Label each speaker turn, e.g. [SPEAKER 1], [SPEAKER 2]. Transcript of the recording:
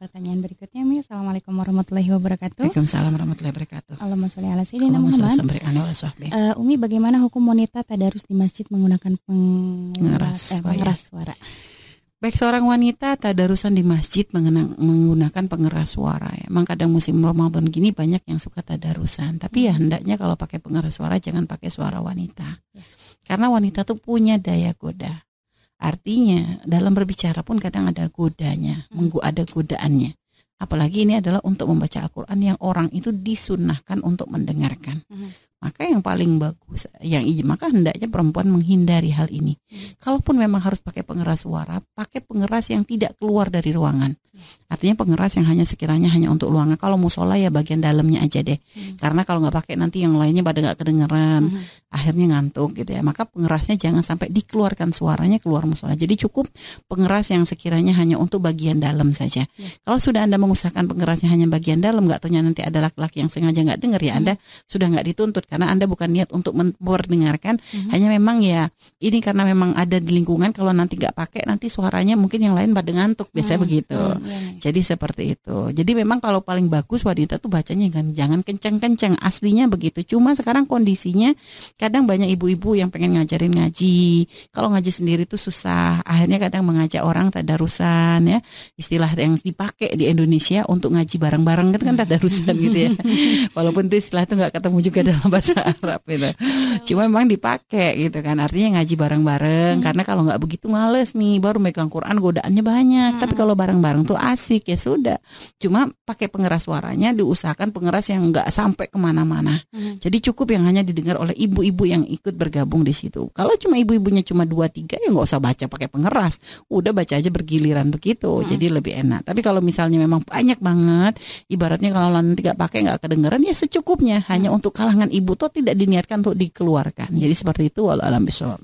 [SPEAKER 1] pertanyaan berikutnya Mi. Assalamualaikum warahmatullahi wabarakatuh.
[SPEAKER 2] Waalaikumsalam warahmatullahi wabarakatuh.
[SPEAKER 1] Allahumma sholli ala sayyidina Muhammad. Uh, Umi bagaimana hukum wanita tadarus di masjid menggunakan pengeras, eh, pengeras suara?
[SPEAKER 2] Baik seorang wanita tadarusan di masjid menggunakan pengeras suara. Ya. Emang kadang musim Ramadan gini banyak yang suka tadarusan. Tapi ya hendaknya kalau pakai pengeras suara jangan pakai suara wanita. Ya. Karena wanita tuh punya daya goda. Artinya dalam berbicara pun kadang ada godanya, hmm. ada godaannya. Apalagi ini adalah untuk membaca Al-Quran yang orang itu disunahkan untuk mendengarkan. Hmm maka yang paling bagus yang maka hendaknya perempuan menghindari hal ini. Hmm. Kalaupun memang harus pakai pengeras suara, pakai pengeras yang tidak keluar dari ruangan. Artinya pengeras yang hanya sekiranya hanya untuk ruangan. Kalau musola ya bagian dalamnya aja deh. Hmm. Karena kalau nggak pakai nanti yang lainnya pada nggak kedengeran, hmm. Akhirnya ngantuk gitu ya. Maka pengerasnya jangan sampai dikeluarkan suaranya keluar musola. Jadi cukup pengeras yang sekiranya hanya untuk bagian dalam saja. Hmm. Kalau sudah anda mengusahakan pengerasnya hanya bagian dalam, nggak tahunya nanti ada laki-laki yang sengaja nggak dengar ya, hmm. anda sudah nggak dituntut karena Anda bukan niat untuk memperdengarkan, mm-hmm. hanya memang ya ini karena memang ada di lingkungan kalau nanti nggak pakai nanti suaranya mungkin yang lain pada ngantuk, biasanya mm-hmm. begitu. Mm-hmm. Jadi seperti itu. Jadi memang kalau paling bagus wanita tuh bacanya kan jangan kencang-kencang, aslinya begitu. Cuma sekarang kondisinya kadang banyak ibu-ibu yang pengen ngajarin ngaji. Kalau ngaji sendiri tuh susah. Akhirnya kadang mengajak orang tadarusan ya. Istilah yang dipakai di Indonesia untuk ngaji bareng-bareng itu kan tadarusan gitu ya. Walaupun itu istilah itu nggak ketemu juga dalam bahasa Arab itu. Cuma memang dipakai gitu kan. Artinya ngaji bareng-bareng hmm. karena kalau nggak begitu males nih baru megang Quran godaannya banyak. Hmm. Tapi kalau bareng-bareng tuh asik ya sudah. Cuma pakai pengeras suaranya diusahakan pengeras yang nggak sampai ke mana-mana. Hmm. Jadi cukup yang hanya didengar oleh ibu-ibu yang ikut bergabung di situ. Kalau cuma ibu-ibunya cuma dua tiga ya nggak usah baca pakai pengeras. Udah baca aja bergiliran begitu. Hmm. Jadi lebih enak. Tapi kalau misalnya memang banyak banget, ibaratnya kalau nanti nggak pakai nggak kedengeran ya secukupnya. Hanya hmm. untuk kalangan ibu tuh tidak diniatkan untuk dikeluarkan. Jadi seperti itu walau alam bisawab.